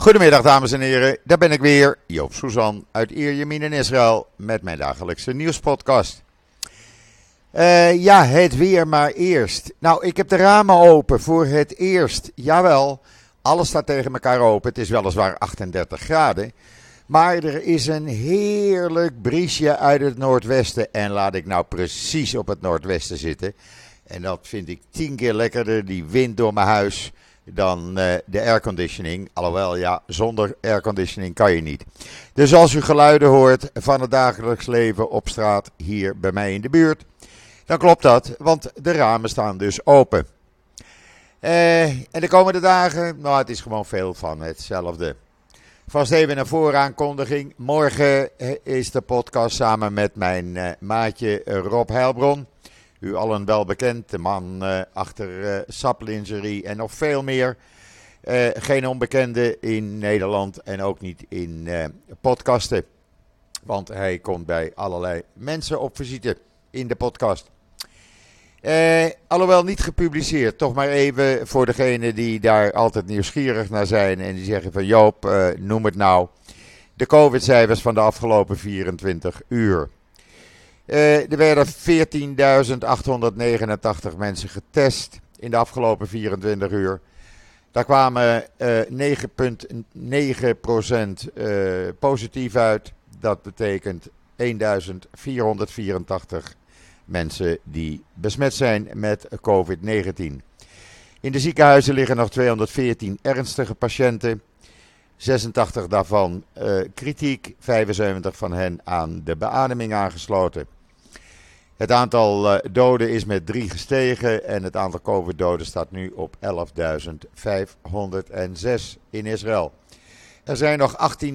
Goedemiddag dames en heren, daar ben ik weer, Joop Suzan uit Ierjemien in Israël met mijn dagelijkse nieuwspodcast. Uh, ja, het weer maar eerst. Nou, ik heb de ramen open voor het eerst. Jawel, alles staat tegen elkaar open. Het is weliswaar 38 graden. Maar er is een heerlijk briesje uit het noordwesten. En laat ik nou precies op het noordwesten zitten. En dat vind ik tien keer lekkerder, die wind door mijn huis dan uh, de airconditioning. Alhoewel, ja, zonder airconditioning kan je niet. Dus als u geluiden hoort van het dagelijks leven op straat hier bij mij in de buurt, dan klopt dat, want de ramen staan dus open. Uh, en de komende dagen, nou, het is gewoon veel van hetzelfde. Vast even een vooraankondiging. Morgen is de podcast samen met mijn maatje Rob Heilbron. U allen wel bekend, de man uh, achter uh, Saplingerie en nog veel meer. Uh, geen onbekende in Nederland en ook niet in podcasten. Want hij komt bij allerlei mensen op visite in de podcast. alhoewel niet gepubliceerd, toch maar even voor degenen die daar altijd nieuwsgierig naar zijn en die zeggen van Joop, noem het nou. De COVID-cijfers van de afgelopen 24 uur. Uh, er werden 14.889 mensen getest in de afgelopen 24 uur. Daar kwamen uh, 9,9% uh, positief uit. Dat betekent 1484 mensen die besmet zijn met COVID-19. In de ziekenhuizen liggen nog 214 ernstige patiënten. 86 daarvan kritiek, 75 van hen aan de beademing aangesloten. Het aantal uh, doden is met 3 gestegen en het aantal COVID-doden staat nu op 11.506 in Israël. Er zijn nog 18.793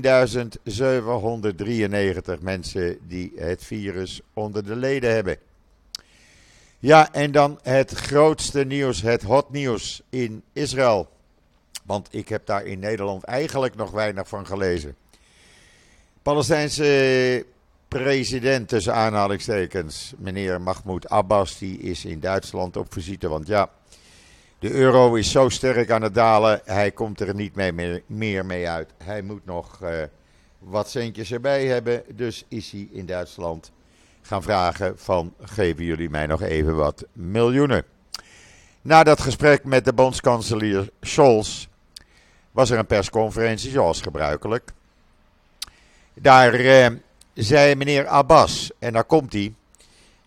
mensen die het virus onder de leden hebben. Ja, en dan het grootste nieuws, het hot nieuws in Israël. Want ik heb daar in Nederland eigenlijk nog weinig van gelezen. Palestijnse president tussen aanhalingstekens, meneer Mahmoud Abbas, die is in Duitsland op visite. Want ja, de euro is zo sterk aan het dalen, hij komt er niet mee, meer mee uit. Hij moet nog uh, wat centjes erbij hebben, dus is hij in Duitsland gaan vragen van geven jullie mij nog even wat miljoenen. Na dat gesprek met de bondskanselier Scholz was er een persconferentie zoals gebruikelijk. Daar uh, zei meneer Abbas, en daar komt hij,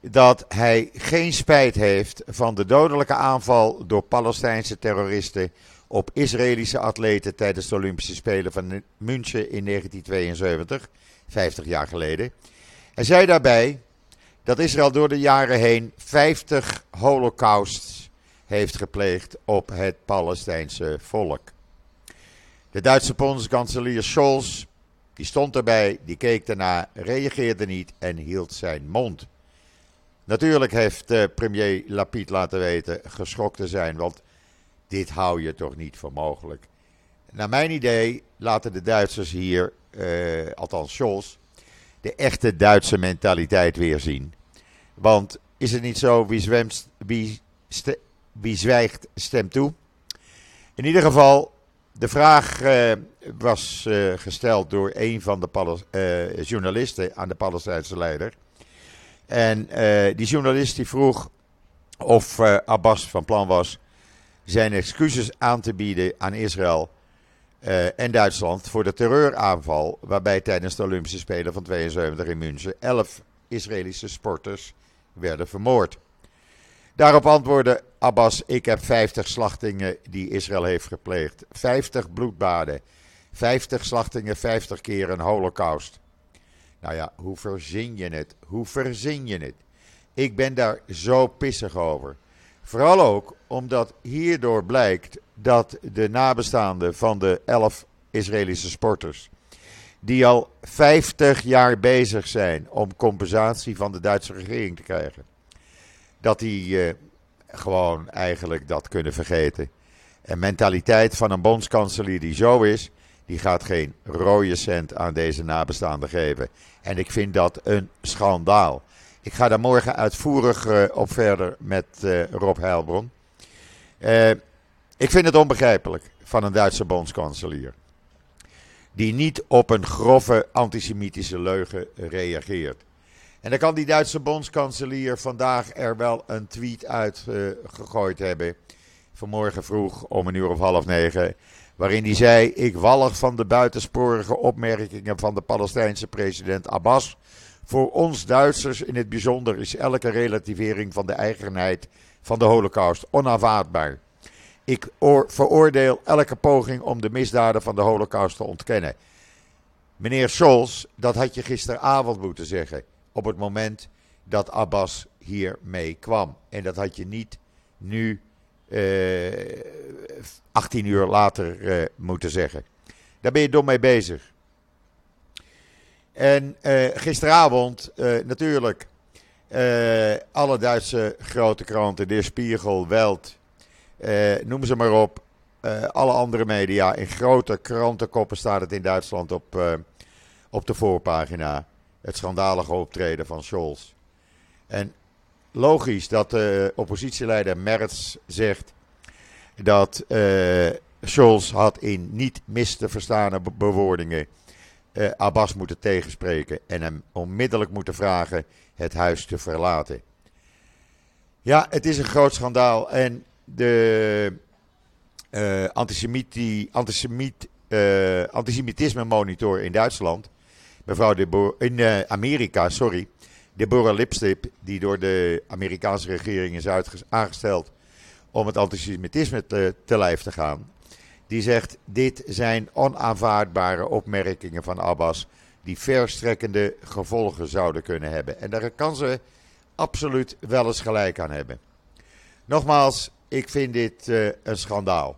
dat hij geen spijt heeft van de dodelijke aanval door Palestijnse terroristen op Israëlische atleten tijdens de Olympische Spelen van München in 1972, 50 jaar geleden. Hij zei daarbij dat Israël door de jaren heen 50 holocausts heeft gepleegd op het Palestijnse volk. De Duitse bondskanselier Scholz die stond erbij, die keek ernaar, reageerde niet en hield zijn mond. Natuurlijk heeft uh, premier Lapid laten weten geschokt te zijn, want dit hou je toch niet voor mogelijk. Naar mijn idee laten de Duitsers hier, uh, althans Scholz, de echte Duitse mentaliteit weer zien. Want is het niet zo, wie, zwemt, wie, wie zwijgt stemt toe? In ieder geval, de vraag uh, was uh, gesteld door een van de uh, journalisten aan de Palestijnse leider. En die journalist die vroeg of Abbas van plan was zijn excuses aan te bieden aan Israël en Duitsland voor de terreuraanval waarbij tijdens de Olympische Spelen van 72 in München 11 Israëlische sporters werden vermoord. Daarop antwoordde Abbas: Ik heb 50 slachtingen die Israël heeft gepleegd. 50 bloedbaden. 50 slachtingen, 50 keer een holocaust. Nou ja, hoe verzin je het? Hoe verzin je het? Ik ben daar zo pissig over. Vooral ook omdat hierdoor blijkt dat de nabestaanden van de 11 Israëlische sporters, die al 50 jaar bezig zijn om compensatie van de Duitse regering te krijgen, dat die uh, gewoon eigenlijk dat kunnen vergeten. En mentaliteit van een bondskanselier die zo is, die gaat geen rode cent aan deze nabestaanden geven. En ik vind dat een schandaal. Ik ga daar morgen uitvoerig uh, op verder met uh, Rob Heilbron. Ik vind het onbegrijpelijk van een Duitse bondskanselier. die niet op een grove antisemitische leugen reageert. En dan kan die Duitse bondskanselier vandaag er wel een tweet uit gegooid hebben. Vanmorgen vroeg om een uur of half negen. Waarin hij zei: Ik wallig van de buitensporige opmerkingen van de Palestijnse president Abbas. Voor ons Duitsers in het bijzonder is elke relativering van de eigenheid van de Holocaust onaanvaardbaar. Ik veroordeel elke poging om de misdaden van de Holocaust te ontkennen. Meneer Scholz, dat had je gisteravond moeten zeggen. Op het moment dat Abbas hiermee kwam. En dat had je niet nu, eh, 18 uur later, eh, moeten zeggen. Daar ben je dom mee bezig. En uh, gisteravond, natuurlijk, alle Duitse grote kranten, De Spiegel, Welt, noem ze maar op. alle andere media, in grote krantenkoppen staat het in Duitsland op, op de voorpagina. Het schandalige optreden van Scholz. En logisch dat de oppositieleider Merz zegt dat Scholz had in niet mis te verstaande bewoordingen uh, Abbas moeten tegenspreken en hem onmiddellijk moeten vragen het huis te verlaten. Ja, het is een groot schandaal en de uh, antisemitisme monitor in Duitsland, mevrouw de in Amerika, sorry, Deborah Lipstip, die door de Amerikaanse regering is aangesteld om het antisemitisme te, te lijf te gaan, die zegt: Dit zijn onaanvaardbare opmerkingen van Abbas. die verstrekkende gevolgen zouden kunnen hebben. En daar kan ze absoluut wel eens gelijk aan hebben. Nogmaals, ik vind dit uh, een schandaal.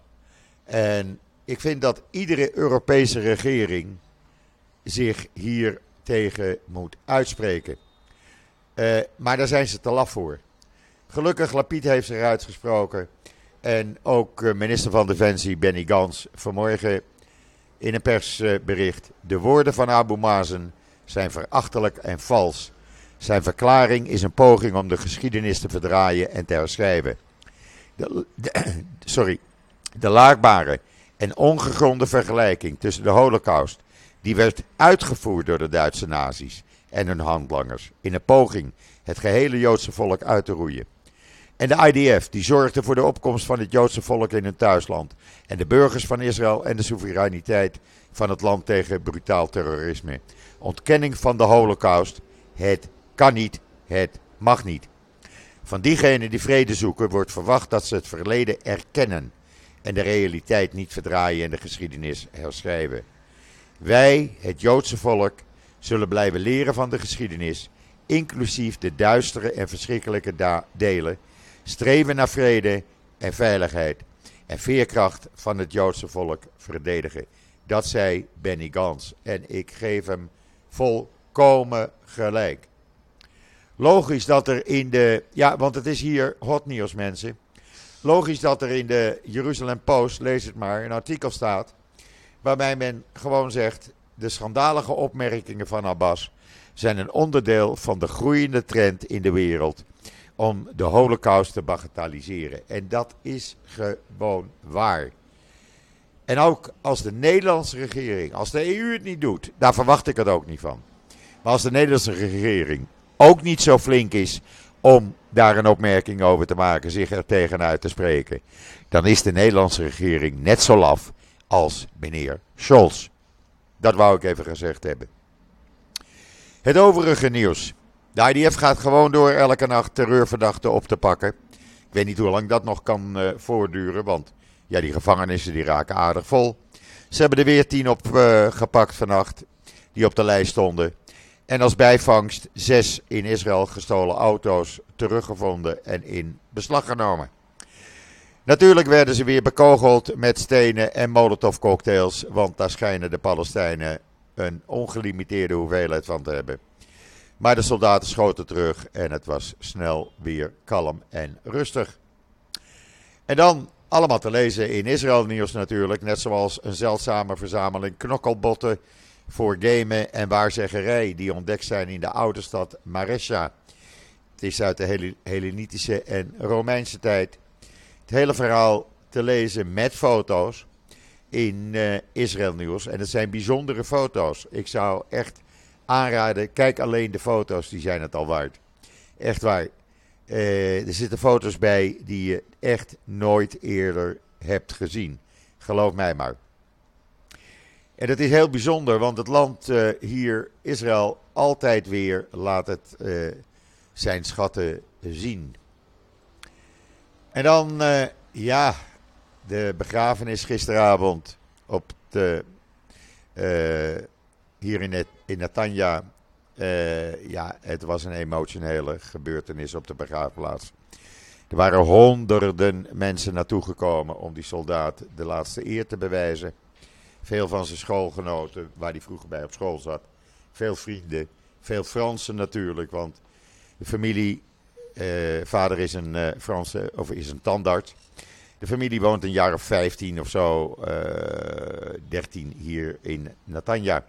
En ik vind dat iedere Europese regering zich hier tegen moet uitspreken. Uh, maar daar zijn ze te laf voor. Gelukkig, Lapid heeft zich uitgesproken. En ook eh, minister van Defensie Benny Gans vanmorgen in een persbericht. De woorden van Abu Mazen zijn verachtelijk en vals. Zijn verklaring is een poging om de geschiedenis te verdraaien en te herschrijven. De, sorry. De laagbare en ongegronde vergelijking tussen de Holocaust, die werd uitgevoerd door de Duitse nazi's en hun handlangers, in een poging het gehele Joodse volk uit te roeien en de IDF, die zorgde voor de opkomst van het Joodse volk in hun thuisland. En de burgers van Israël en de soevereiniteit van het land tegen brutaal terrorisme. Ontkenning van de holocaust. Het kan niet, het mag niet. Van diegenen die vrede zoeken wordt verwacht dat ze het verleden erkennen. En de realiteit niet verdraaien en de geschiedenis herschrijven. Wij, het Joodse volk, zullen blijven leren van de geschiedenis. Inclusief de duistere en verschrikkelijke delen streven naar vrede en veiligheid en veerkracht van het Joodse volk verdedigen. Dat zei Benny Gans en ik geef hem volkomen gelijk. Logisch dat er in de, ja, want het is hier hot nieuws mensen. Logisch dat er in de Jeruzalem Post, lees het maar, een artikel staat waarbij men gewoon zegt: de schandalige opmerkingen van Abbas zijn een onderdeel van de groeiende trend in de wereld om de holocaust te bagatelliseren. En dat is gewoon waar. En ook als de Nederlandse regering, als de EU het niet doet, daar verwacht ik het ook niet van. Maar als de Nederlandse regering ook niet zo flink is om daar een opmerking over te maken, zich er tegenuit te spreken, dan is de Nederlandse regering net zo laf als meneer Scholz. Dat wou ik even gezegd hebben. Het overige nieuws. De IDF gaat gewoon door elke nacht terreurverdachten op te pakken. Ik weet niet hoe lang dat nog kan uh, voortduren, want ja, die gevangenissen die raken aardig vol. Ze hebben er weer tien op uh, gepakt vannacht, die op de lijst stonden. En als bijvangst zes in Israël gestolen auto's teruggevonden en in beslag genomen. Natuurlijk werden ze weer bekogeld met stenen en molotovcocktails, want daar schijnen de Palestijnen een ongelimiteerde hoeveelheid van te hebben. Maar de soldaten schoten terug en het was snel weer kalm en rustig. En dan allemaal te lezen in Israël nieuws natuurlijk. Net zoals een zeldzame verzameling knokkelbotten voor gamen en waarzeggerij die ontdekt zijn in de oude stad Maresha. Het is uit de Hellenitische en Romeinse tijd. Het hele verhaal te lezen met foto's. in uh, Israël Nieuws. En het zijn bijzondere foto's. Ik zou echt aanraden, kijk alleen de foto's, die zijn het al waard. Echt waar. Uh, er zitten foto's bij die je echt nooit eerder hebt gezien. Geloof mij maar. En dat is heel bijzonder, want het land uh, hier, Israël, altijd weer laat het zijn schatten zien. En dan, ja, de begrafenis gisteravond op de, uh, hier in, het, in Natanja. Uh, ja, het was een emotionele gebeurtenis op de begraafplaats. Er waren honderden mensen naartoe gekomen om die soldaat de laatste eer te bewijzen. Veel van zijn schoolgenoten, waar hij vroeger bij op school zat. Veel vrienden, veel Fransen natuurlijk, want de familie, vader is een Franse, of is een tandarts. De familie woont een jaar of 15 of zo, uh, eh, 13 hier in Natanja.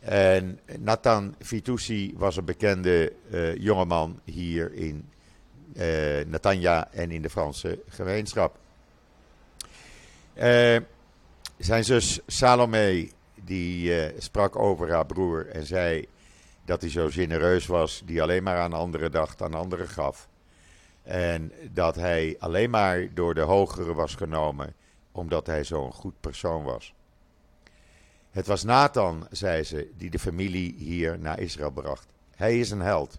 En Nathan Fitoussi was een bekende jongeman hier in uh, Natanja en in de Franse gemeenschap. zijn zus Salome, die sprak over haar broer en zei dat hij zo genereus was, die alleen maar aan anderen dacht, aan anderen gaf. En dat hij alleen maar door de hogere was genomen omdat hij zo'n goed persoon was. Het was Nathan, zei ze, die de familie hier naar Israël bracht. Hij is een held.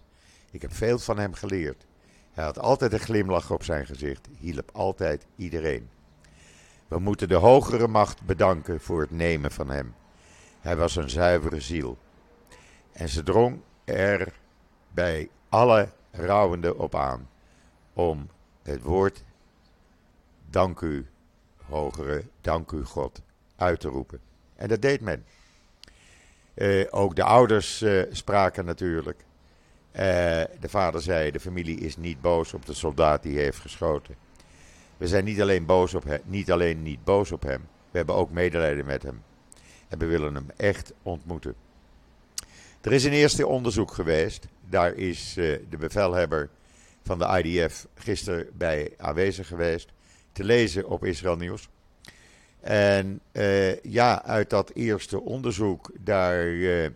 Ik heb veel van hem geleerd. Hij had altijd een glimlach op zijn gezicht, hielp altijd iedereen. We moeten de hogere macht bedanken voor het nemen van hem. Hij was een zuivere ziel. En ze drong er bij alle rouwenden op aan om het woord dank u, hogere, dank u God, uit te roepen. En dat deed men. Uh, ook de ouders uh, spraken natuurlijk. Uh, de vader zei: De familie is niet boos op de soldaat die heeft geschoten. We zijn niet alleen, boos op hem, niet alleen niet boos op hem, we hebben ook medelijden met hem. En we willen hem echt ontmoeten. Er is een eerste onderzoek geweest. Daar is de bevelhebber van de IDF gisteren bij aanwezig geweest. Te lezen op Israël Nieuws. En uh, ja, uit dat eerste onderzoek, daar uh,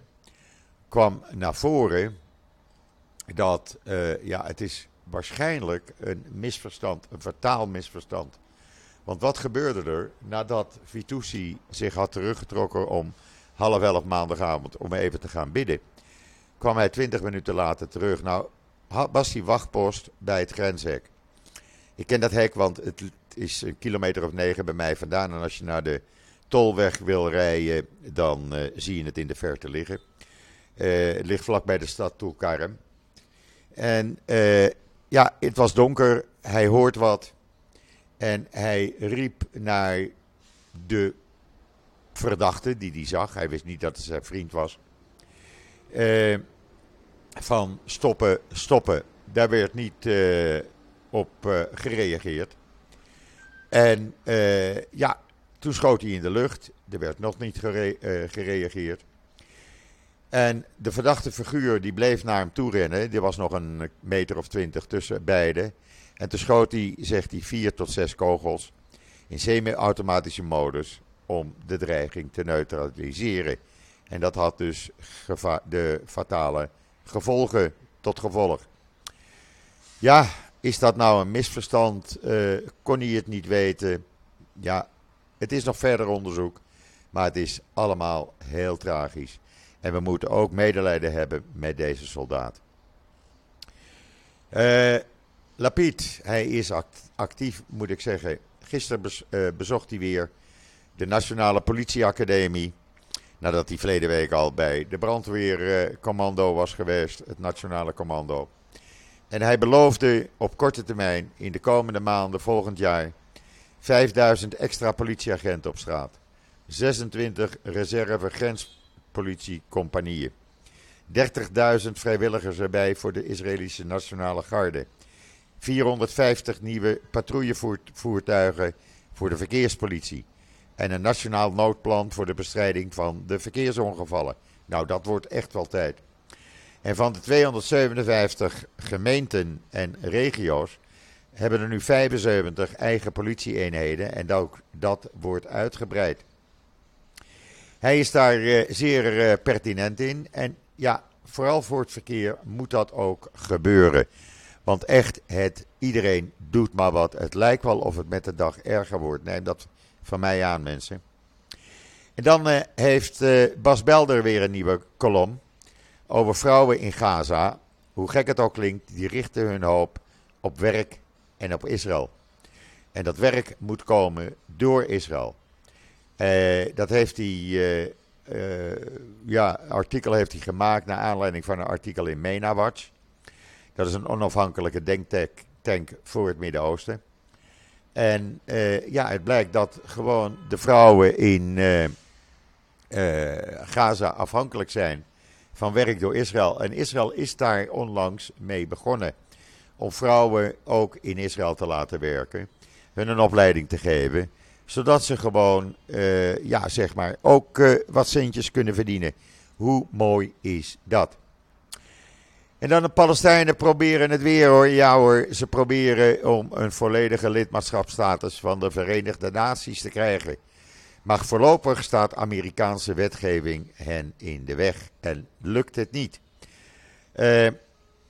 kwam naar voren dat ja, het is waarschijnlijk een misverstand, een fataal misverstand. Want wat gebeurde er nadat Vitoussi zich had teruggetrokken om half elf maandagavond om even te gaan bidden? Kwam hij twintig minuten later terug. Nou, was die wachtpost bij het grenshek. Ik ken dat hek, want het is een kilometer of negen bij mij vandaan. En als je naar de tolweg wil rijden, dan uh, zie je het in de verte liggen. Uh, het ligt vlak bij de stad Tulkarem. En uh, ja, het was donker. Hij hoort wat. En hij riep naar de verdachte die hij zag. Hij wist niet dat het zijn vriend was. Uh, van stoppen, stoppen. Daar werd niet uh, op uh, gereageerd. En ja, toen schoot hij in de lucht. Er werd nog niet gere gereageerd. En de verdachte figuur die bleef naar hem toe rennen. Er was nog een meter of twintig tussen beiden. En toen schoot hij, zegt hij, vier tot zes kogels in semi-automatische modus om de dreiging te neutraliseren. En dat had dus de fatale gevolgen tot gevolg. Ja, is dat nou een misverstand? Uh, kon hij het niet weten? Ja, het is nog verder onderzoek. Maar het is allemaal heel tragisch. En we moeten ook medelijden hebben met deze soldaat. Uh, Lapid, hij is actief, moet ik zeggen. Gisteren uh, bezocht hij weer de Nationale Politieacademie. Nadat hij verleden week al bij de brandweercommando was geweest, het nationale commando. En hij beloofde op korte termijn, in de komende maanden volgend jaar, 5000 extra politieagenten op straat. 26 reserve grenspolitiecompagnieën. 30.000 vrijwilligers erbij voor de Israëlische Nationale Garde. 450 nieuwe patrouillevoertuigen voor de verkeerspolitie en een nationaal noodplan voor de bestrijding van de verkeersongevallen. Nou, dat wordt echt wel tijd. En van de 257 gemeenten en regio's hebben er nu 75 eigen politieeenheden en dat, dat wordt uitgebreid. Hij is daar uh, zeer uh, pertinent in en ja, vooral voor het verkeer moet dat ook gebeuren. Want echt, het, iedereen doet maar wat. Het lijkt wel of het met de dag erger wordt. Neem dat van mij aan, mensen. En dan uh, heeft uh, Bas Belder weer een nieuwe kolom over vrouwen in Gaza. Hoe gek het ook klinkt, die richten hun hoop op werk en op Israël. En dat werk moet komen door Israël. Uh, dat heeft hij, ja, artikel heeft hij gemaakt naar aanleiding van een artikel in MENA Watch. Dat is een onafhankelijke denktank voor het Midden-Oosten. En uh, ja, het blijkt dat gewoon de vrouwen in uh, uh, Gaza afhankelijk zijn van werk door Israël. En Israël is daar onlangs mee begonnen. Om vrouwen ook in Israël te laten werken. Hun een opleiding te geven. Zodat ze gewoon, ja, zeg maar, ook wat centjes kunnen verdienen. Hoe mooi is dat? En dan de Palestijnen proberen het weer hoor. Ja hoor, ze proberen om een volledige lidmaatschapstatus van de Verenigde Naties te krijgen. Maar voorlopig staat Amerikaanse wetgeving hen in de weg en lukt het niet. Uh,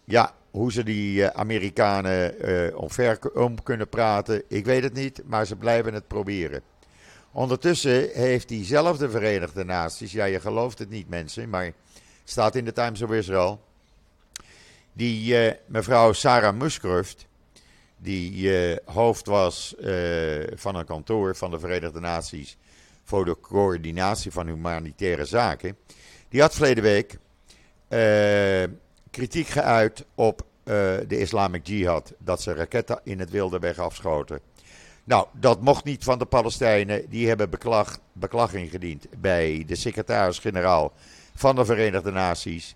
ja, hoe ze die uh, Amerikanen uh, omver om kunnen praten, ik weet het niet, maar ze blijven het proberen. Ondertussen heeft diezelfde Verenigde Naties, ja je gelooft het niet mensen, maar staat in de Times of Israel die uh, mevrouw Sarah Muskruft, die uh, hoofd was uh, van een kantoor van de Verenigde Naties voor de coördinatie van humanitaire zaken, die had verleden week kritiek geuit op de Islamic Jihad, dat ze raketten in het wilde weg afschoten. Nou, dat mocht niet van de Palestijnen. Die hebben beklag, beklag ingediend bij de secretaris-generaal van de Verenigde Naties.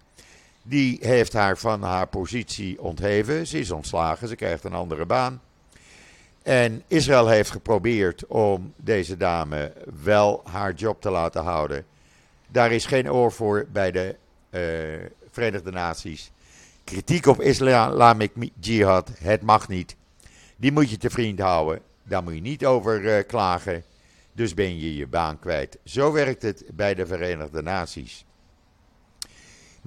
Die heeft haar van haar positie ontheven. Ze is ontslagen, ze krijgt een andere baan. En Israël heeft geprobeerd om deze dame wel haar job te laten houden. Daar is geen oor voor bij de uh, Verenigde Naties. Kritiek op Islamic Jihad, het mag niet. Die moet je te vriend houden. Daar moet je niet over uh, klagen. Dus ben je je baan kwijt. Zo werkt het bij de Verenigde Naties.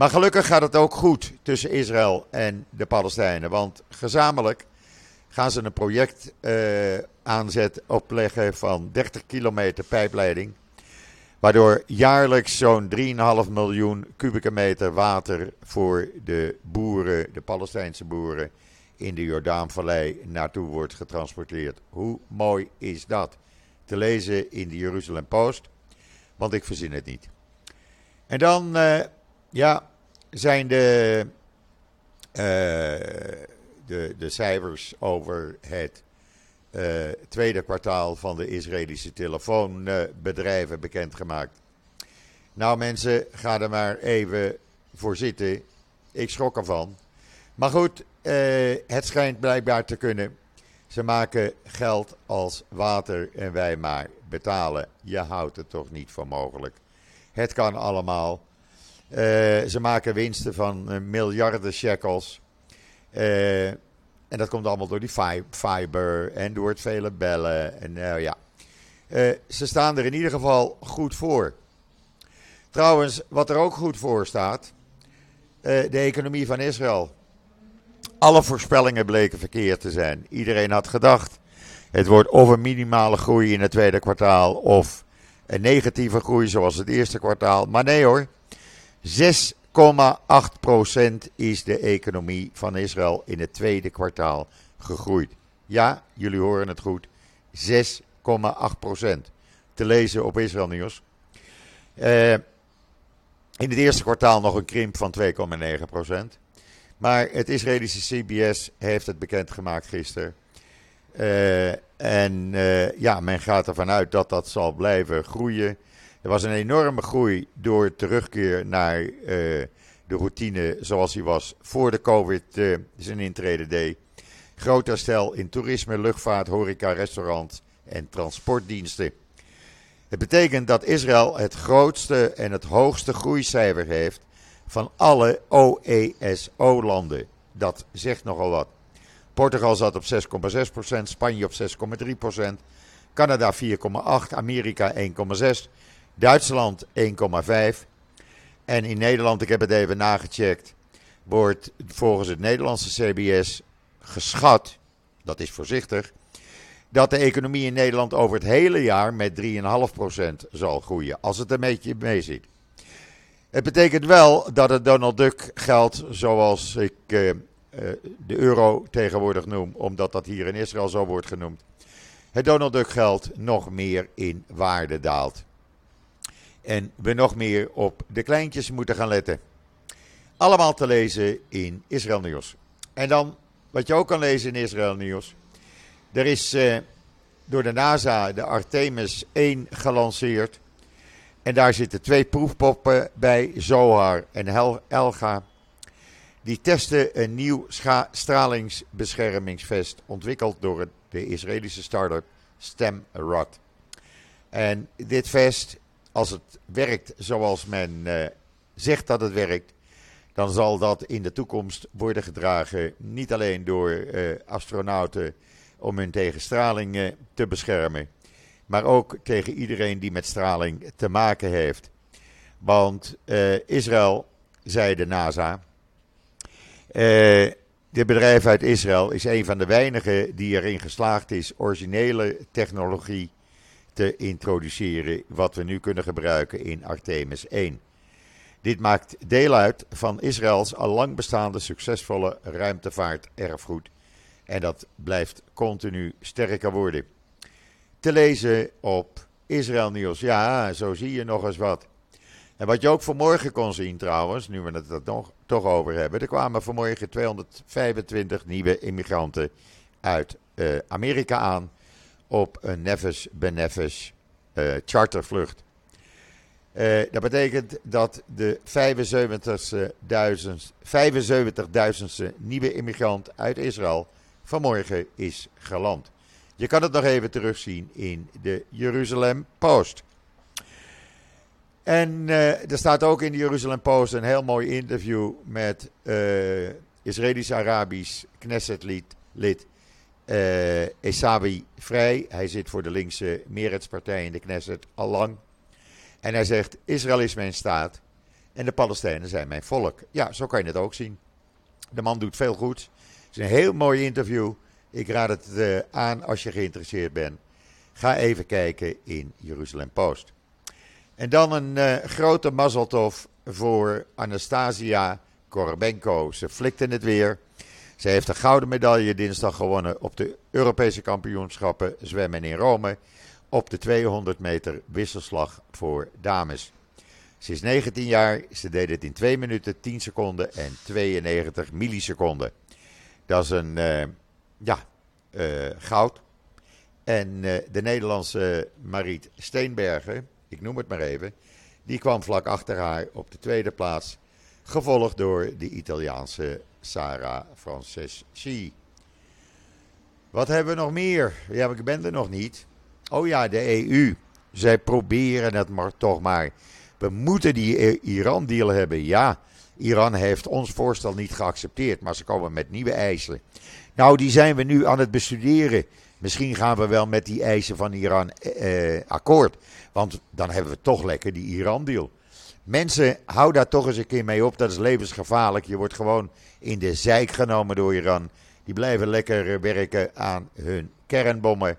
Maar gelukkig gaat het ook goed tussen Israël en de Palestijnen. Want gezamenlijk gaan ze een project uh, aanzet opleggen van 30 kilometer pijpleiding. Waardoor jaarlijks zo'n 3,5 miljoen kubieke meter water voor de boeren, de Palestijnse boeren in de Jordaanvallei naartoe wordt getransporteerd. Hoe mooi is dat? Te lezen in de Jeruzalem Post, want ik verzin het niet. En dan, uh, ja, zijn de, uh, de, de cijfers over het uh, tweede kwartaal van de Israëlische telefoonbedrijven bekendgemaakt. Nou mensen, ga er maar even voor zitten. Ik schrok ervan. Maar goed, uh, het schijnt blijkbaar te kunnen. Ze maken geld als water en wij maar betalen. Je houdt het toch niet voor mogelijk. Het kan allemaal. Uh, ze maken winsten van uh, miljarden shekels. Uh, en dat komt allemaal door die fiber en door het vele bellen. En nou ja, ze staan er in ieder geval goed voor. Trouwens, wat er ook goed voor staat, de economie van Israël. Alle voorspellingen bleken verkeerd te zijn. Iedereen had gedacht, het wordt of een minimale groei in het tweede kwartaal of een negatieve groei zoals het eerste kwartaal. Maar nee hoor, 6,8% is de economie van Israël in het tweede kwartaal gegroeid. Ja, jullie horen het goed. 6,8%. Te lezen op Israël Nieuws. Uh, in het eerste kwartaal nog een krimp van 2,9%. Maar het Israëlische CBS heeft het bekendgemaakt gisteren. Uh, en uh, ja, men gaat ervan uit dat dat zal blijven groeien. Er was een enorme groei door terugkeer naar uh, de routine zoals hij was voor de COVID uh, zijn intrede deed. Groot herstel in toerisme, luchtvaart, horeca, restaurants en transportdiensten. Het betekent dat Israël het grootste en het hoogste groeicijfer heeft van alle OESO-landen. Dat zegt nogal wat. Portugal zat op 6,6%, Spanje op 6,3%, Canada 4,8%, Amerika 1,6%, Duitsland 1,5%. En in Nederland, ik heb het even nagecheckt, wordt volgens het Nederlandse CBS geschat, dat is voorzichtig, dat de economie in Nederland over het hele jaar met 3,5% zal groeien, als het een beetje mee zit. Het betekent wel dat het Donald Duck geld, zoals ik eh, eh, de euro tegenwoordig noem, omdat dat hier in Israël zo wordt genoemd, het Donald Duck geld nog meer in waarde daalt. En we nog meer op de kleintjes moeten gaan letten. Allemaal te lezen in Israël Nieuws. En dan, wat je ook kan lezen in Israël Nieuws. Er is eh, door de NASA de Artemis 1 gelanceerd. En daar zitten twee proefpoppen bij, Zohar en Elga. Die testen een nieuw stralingsbeschermingsvest ontwikkeld door de Israëlische start-up Stemrod. En dit vest, als het werkt zoals men uh, zegt dat het werkt, dan zal dat in de toekomst worden gedragen niet alleen door uh, astronauten om hun tegen straling uh, te beschermen, maar ook tegen iedereen die met straling te maken heeft. Want Israël, zei de NASA, dit bedrijf uit Israël is een van de weinigen die erin geslaagd is originele technologie te introduceren, wat we nu kunnen gebruiken in Artemis 1. Dit maakt deel uit van Israëls al lang bestaande succesvolle ruimtevaarterfgoed en dat blijft continu sterker worden. Te lezen op Israël Nieuws. Ja, zo zie je nog eens wat. En wat je ook vanmorgen kon zien trouwens, nu we het er toch over hebben. Er kwamen vanmorgen 225 nieuwe immigranten uit uh, Amerika aan op een Nevis Benevis uh, chartervlucht. Uh, dat betekent dat de 75.000ste nieuwe immigrant uit Israël vanmorgen is geland. Je kan het nog even terugzien in de Jeruzalem Post. En uh, er staat ook in de Jeruzalem Post een heel mooi interview met Israëlisch-Arabisch Knesset-lid uh, Esawi Vrij. Hij zit voor de linkse Meretz-partij in de Knesset al lang. En hij zegt: Israël is mijn staat en de Palestijnen zijn mijn volk. Ja, zo kan je het ook zien. De man doet veel goed. Het is een heel mooi interview. Ik raad het aan als je geïnteresseerd bent. Ga even kijken in Jeruzalem Post. En dan een uh, grote mazzeltof voor Anastasia Korbenko. Ze flikte het weer. Ze heeft een gouden medaille dinsdag gewonnen op de Europese kampioenschappen zwemmen in Rome. Op de 200 meter wisselslag voor dames. Ze is 19 jaar. Ze deed het in 2 minuten 10 seconden en 92 milliseconden. Dat is een uh, ja, uh, goud. En de Nederlandse Mariet Steenbergen ik noem het maar even, die kwam vlak achter haar op de tweede plaats, gevolgd door de Italiaanse Sara Franceschi. Wat hebben we nog meer? Ja, ik ben er nog niet. Oh ja, de EU. Zij proberen het maar toch maar. We moeten die Iran-deal hebben. Ja, Iran heeft ons voorstel niet geaccepteerd, maar ze komen met nieuwe eisen. Nou, die zijn we nu aan het bestuderen. Misschien gaan we wel met die eisen van Iran eh, akkoord. Want dan hebben we toch lekker die Iran-deal. Mensen, hou daar toch eens een keer mee op. Dat is levensgevaarlijk. Je wordt gewoon in de zijk genomen door Iran. Die blijven lekker werken aan hun kernbommen.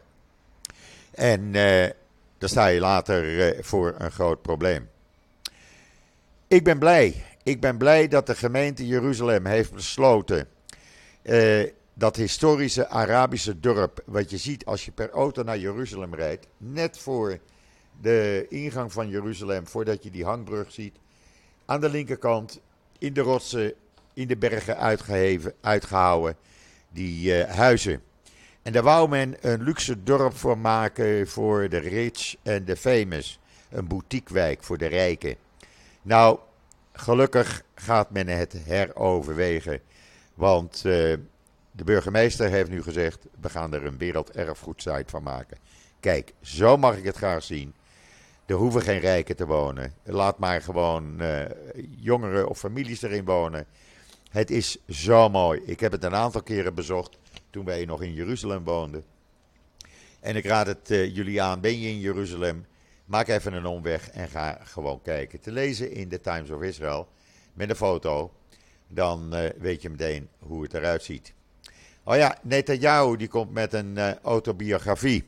En uh, dan sta je later uh, voor een groot probleem. Ik ben blij. Ik ben blij dat de gemeente Jeruzalem heeft besloten. Dat historische Arabische dorp, wat je ziet als je per auto naar Jeruzalem rijdt, net voor de ingang van Jeruzalem, voordat je die hangbrug ziet, aan de linkerkant in de rotsen, in de bergen uitgeheven, uitgehouden, die uh, huizen. En daar wou men een luxe dorp voor maken voor de rich en de famous. Een boutiquewijk voor de rijken. Nou, gelukkig gaat men het heroverwegen. Want uh, de burgemeester heeft nu gezegd: we gaan er een werelderfgoedsite van maken. Kijk, zo mag ik het graag zien. Er hoeven geen rijken te wonen. Laat maar gewoon uh, jongeren of families erin wonen. Het is zo mooi. Ik heb het een aantal keren bezocht. toen wij nog in Jeruzalem woonden. En ik raad het uh, jullie aan, ben je in Jeruzalem, maak even een omweg en ga gewoon kijken. Te lezen in de Times of Israel met een foto, dan uh, weet je meteen hoe het eruit ziet. Oh ja, Netanyahu die komt met een autobiografie.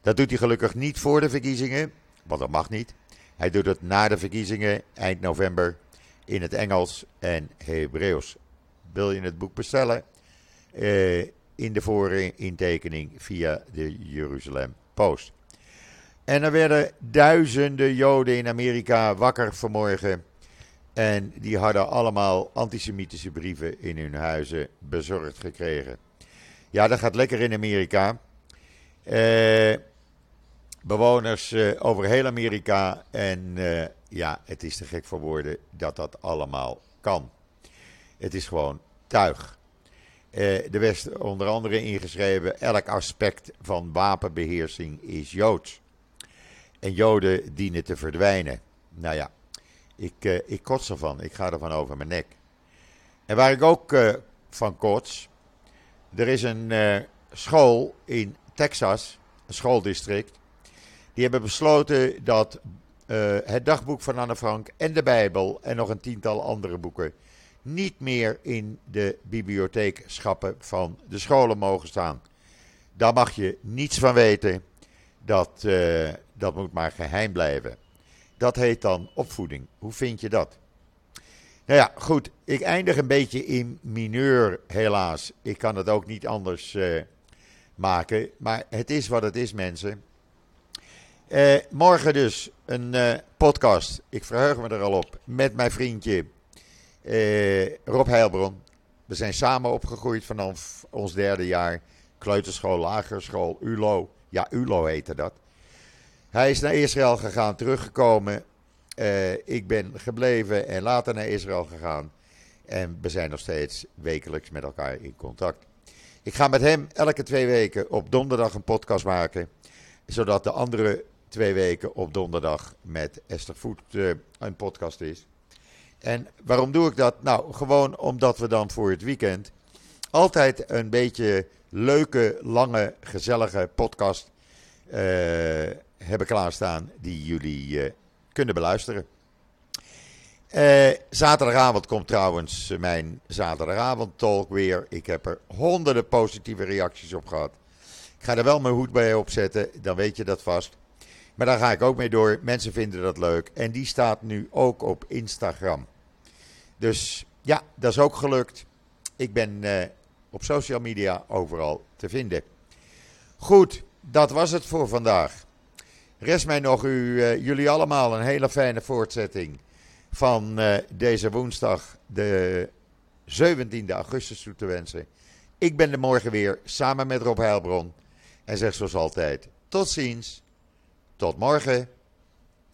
Dat doet hij gelukkig niet voor de verkiezingen, want dat mag niet. Hij doet het na de verkiezingen eind november in het Engels en Hebreeuws. Wil je het boek bestellen? Uh, in de voorintekening via de Jeruzalem Post. En er werden duizenden Joden in Amerika wakker vanmorgen. En die hadden allemaal antisemitische brieven in hun huizen bezorgd gekregen. Ja, dat gaat lekker in Amerika. Eh, bewoners uh, over heel Amerika. En uh, ja, het is te gek voor woorden dat dat allemaal kan. Het is gewoon tuig. Uh, de West onder andere ingeschreven: elk aspect van wapenbeheersing is joods. En Joden dienen te verdwijnen. Nou ja, ik, ik kots ervan. Ik ga ervan over mijn nek. En waar ik ook van kots. Er is een school in Texas, een schooldistrict. Die hebben besloten dat het dagboek van Anne Frank en de Bijbel en nog een tiental andere boeken niet meer in de bibliotheekschappen van de scholen mogen staan. Daar mag je niets van weten. Dat, uh, dat moet maar geheim blijven. Dat heet dan opvoeding. Hoe vind je dat? Nou ja, goed. Ik eindig een beetje in mineur, helaas. Ik kan het ook niet anders uh, maken. Maar het is wat het is, mensen. Uh, morgen dus een podcast. Ik verheug me er al op. Met mijn vriendje eh, Rob Heilbron. We zijn samen opgegroeid vanaf ons derde jaar. Kleuterschool, lagere school, ULO. Ja, ULO heette dat. Hij is naar Israël gegaan, teruggekomen. Ik ben gebleven en later naar Israël gegaan. En we zijn nog steeds wekelijks met elkaar in contact. Ik ga met hem elke twee weken op donderdag een podcast maken. Zodat de andere twee weken op donderdag met Esther Voet uh, een podcast is. En waarom doe ik dat? Nou, gewoon omdat we dan voor het weekend altijd een beetje leuke, lange, gezellige podcast uh, hebben klaarstaan die jullie uh, kunnen beluisteren. Zaterdagavond komt trouwens mijn zaterdagavond talk weer. Ik heb er honderden positieve reacties op gehad. Ik ga er wel mijn hoed bij opzetten, dan weet je dat vast. Maar daar ga ik ook mee door. Mensen vinden dat leuk. En die staat nu ook op Instagram. Dus ja, dat is ook gelukt. Ik ben uh, op social media overal te vinden. Goed, dat was het voor vandaag. Rest mij nog u, uh, jullie allemaal een hele fijne voortzetting van uh, deze woensdag, de 17e augustus, toe te wensen. Ik ben er morgen weer samen met Rob Heilbron. En zeg zoals altijd: tot ziens, tot morgen.